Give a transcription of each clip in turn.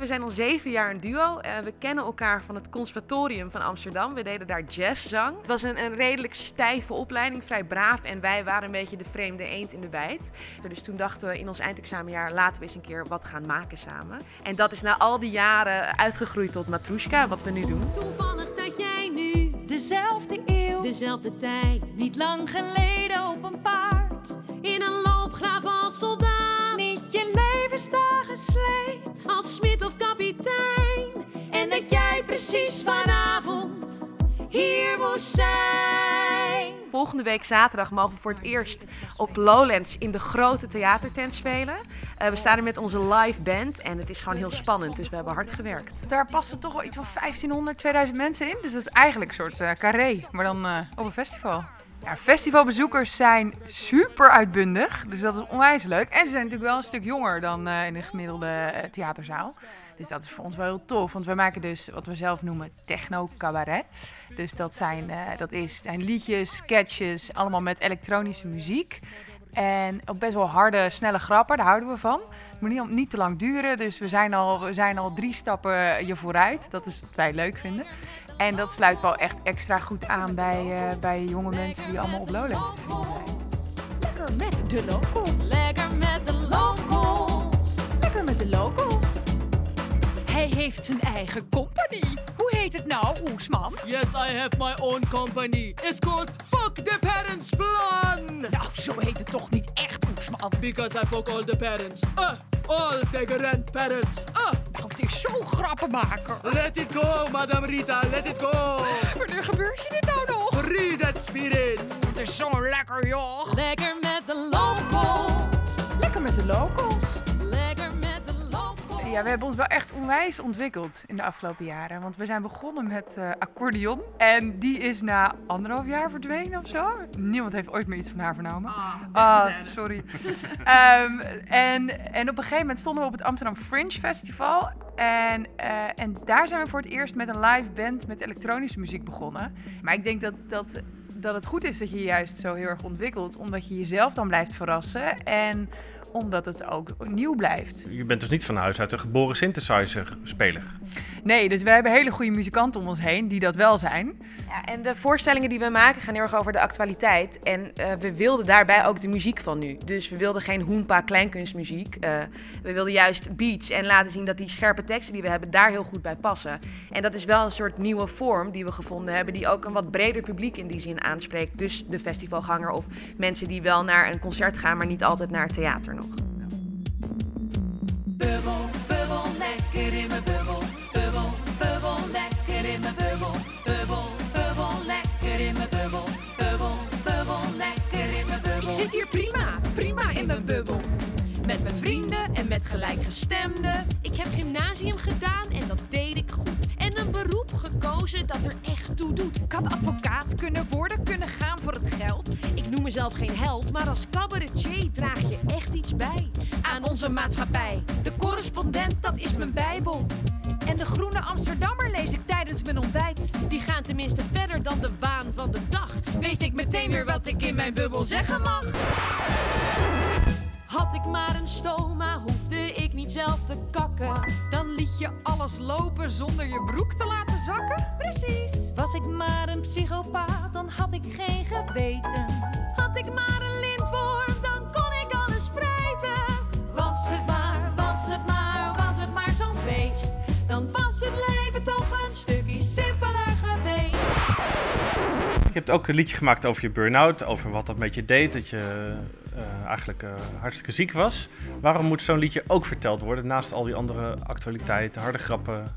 We zijn al zeven jaar een duo. We kennen elkaar van het Conservatorium van Amsterdam. We deden daar jazzzang. Het was een, een, redelijk stijve opleiding, vrij braaf. En wij waren een beetje de vreemde eend in de bijt. Dus toen dachten we in ons eindexamenjaar laten we eens een keer wat gaan maken samen. En dat is na al die jaren uitgegroeid tot Matrushka, wat we nu doen. Toevallig dat jij nu dezelfde eeuw, dezelfde tijd, niet lang geleden op een paard in een loopgraaf als soldaat. Niet je levensdagen sleet zijn. Volgende week zaterdag mogen we voor het eerst op Lowlands in de grote theatertent spelen. Uh, we staan er met onze live band en het is gewoon heel spannend, dus we hebben hard gewerkt. Daar passen toch wel iets van 1500, 2000 mensen in. Dus dat is eigenlijk een soort uh, carré, maar dan uh, op een festival. Ja, festivalbezoekers zijn super uitbundig, dus dat is onwijs leuk. En ze zijn natuurlijk wel een stuk jonger dan uh, in de gemiddelde uh, theaterzaal. Dus dat is voor ons wel heel tof, want wij maken dus wat we zelf noemen techno-cabaret. Dus dat zijn, uh, dat is, zijn liedjes, sketches, allemaal met elektronische muziek. En ook best wel harde, snelle grappen, daar houden we van. Het moet niet, niet te lang duren, dus we zijn, al, we zijn al drie stappen je vooruit. Dat is wat wij leuk vinden. En dat sluit wel echt extra goed aan bij, uh, bij jonge mensen die allemaal op Lowlands te vinden zijn. Lekker met de locals. Lekker met de locals. Lekker met de locals. Hij heeft zijn eigen company. Hoe heet het nou, Oesman? Yes, I have my own company. It's called Fuck the Parents Plan. Nou, zo heet het toch niet echt, Oesman? Because I fuck all the parents. Uh, all the grandparents. Uh. Het is zo'n grappenmaker. Let it go, Madame Rita, let it go. Wanneer gebeurt je dit nou nog? Free that spirit. Het is zo lekker, joh. Lekker met de locals. Lekker met de locals. Ja, we hebben ons wel echt onwijs ontwikkeld in de afgelopen jaren. Want we zijn begonnen met uh, accordeon. En die is na anderhalf jaar verdwenen of zo. Niemand heeft ooit meer iets van haar vernomen. Ah, oh, sorry. um, en, en op een gegeven moment stonden we op het Amsterdam Fringe Festival. En, uh, en daar zijn we voor het eerst met een live band met elektronische muziek begonnen. Maar ik denk dat, dat, dat het goed is dat je je juist zo heel erg ontwikkelt. Omdat je jezelf dan blijft verrassen. En omdat het ook nieuw blijft. Je bent dus niet van huis uit een geboren synthesizer-speler? Nee, dus we hebben hele goede muzikanten om ons heen die dat wel zijn. Ja, en de voorstellingen die we maken gaan heel erg over de actualiteit. En uh, we wilden daarbij ook de muziek van nu. Dus we wilden geen hoempa kleinkunstmuziek. Uh, we wilden juist beats en laten zien dat die scherpe teksten die we hebben daar heel goed bij passen. En dat is wel een soort nieuwe vorm die we gevonden hebben, die ook een wat breder publiek in die zin aanspreekt. Dus de festivalganger of mensen die wel naar een concert gaan, maar niet altijd naar het theater nog. Bubbel, bubbel, lekker in mijn bubbel. Bubbel, bubbel, lekker in mijn bubbel. Bubbel, bubbel, lekker in mijn bubbel. Bubbel, bubbel, lekker in mijn bubbel. Ik zit hier prima, prima in mijn bubbel. Met mijn vrienden en met gelijkgestemden. Ik heb gymnasium gedaan en dat deed ik goed. En een beroep gekozen dat er echt toe doet. Ik had advocaat kunnen worden, kunnen gaan voor het geld. Ik noem mezelf geen held, maar als cabaretier draag je echt aan onze maatschappij. De correspondent, dat is mijn bijbel. En de groene Amsterdammer lees ik tijdens mijn ontbijt. Die gaan tenminste verder dan de waan van de dag. Weet ik meteen weer wat ik in mijn bubbel zeggen mag. Had ik maar een stoma, hoefde ik niet zelf te kakken. Dan liet je alles lopen zonder je broek te laten zakken. Precies. Was ik maar een psychopaat, dan had ik geen geweten. Had ik maar een Je hebt ook een liedje gemaakt over je burn-out, over wat dat met je deed, dat je uh, eigenlijk uh, hartstikke ziek was. Waarom moet zo'n liedje ook verteld worden, naast al die andere actualiteiten, harde grappen?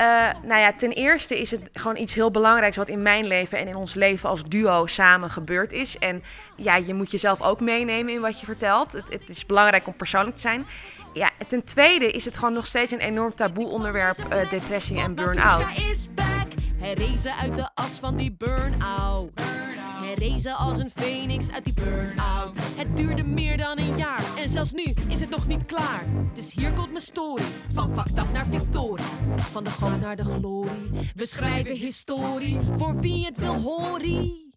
Uh, nou ja, ten eerste is het gewoon iets heel belangrijks wat in mijn leven en in ons leven als duo samen gebeurd is. En ja, je moet jezelf ook meenemen in wat je vertelt. Het, het is belangrijk om persoonlijk te zijn. Ja, ten tweede is het gewoon nog steeds een enorm taboe onderwerp, uh, depressie en burn-out. Hij rezen uit de as van die burn-out. Hij rezen als een phoenix uit die burn-out. Het duurde meer dan een jaar en zelfs nu is het nog niet klaar. Dus hier komt mijn story. Van up naar victorie. Van de goot naar de glorie. We schrijven historie voor wie het wil horen.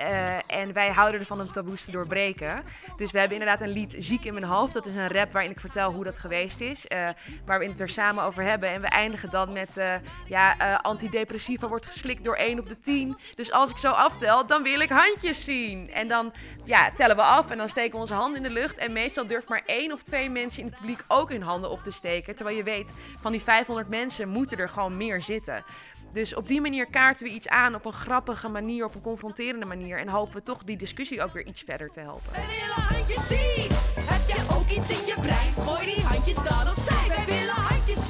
Eh, en wij houden ervan om taboes te doorbreken. Dus we hebben inderdaad een lied Ziek in mijn hoofd. Dat is een rap waarin ik vertel hoe dat geweest is. eh, waar we het er samen over hebben. En we eindigen dan met eh, ja, antidepressiva wordt geslikt door 1 op de 10. Dus als ik zo aftel, dan wil ik handjes zien. En dan ja, tellen we af en dan steken we onze handen in de lucht. En meestal durft maar één of twee mensen in het publiek ook hun handen op te steken. Terwijl je weet, van die 500 mensen moeten er gewoon meer zitten. Dus op die manier kaarten we iets aan op een grappige manier, op een confronterende manier. En hopen we toch die discussie ook weer iets verder te helpen. Wij willen handjes zien. Heb jij ook iets in je brein? Gooi die handjes dan opzij. Wij willen handjes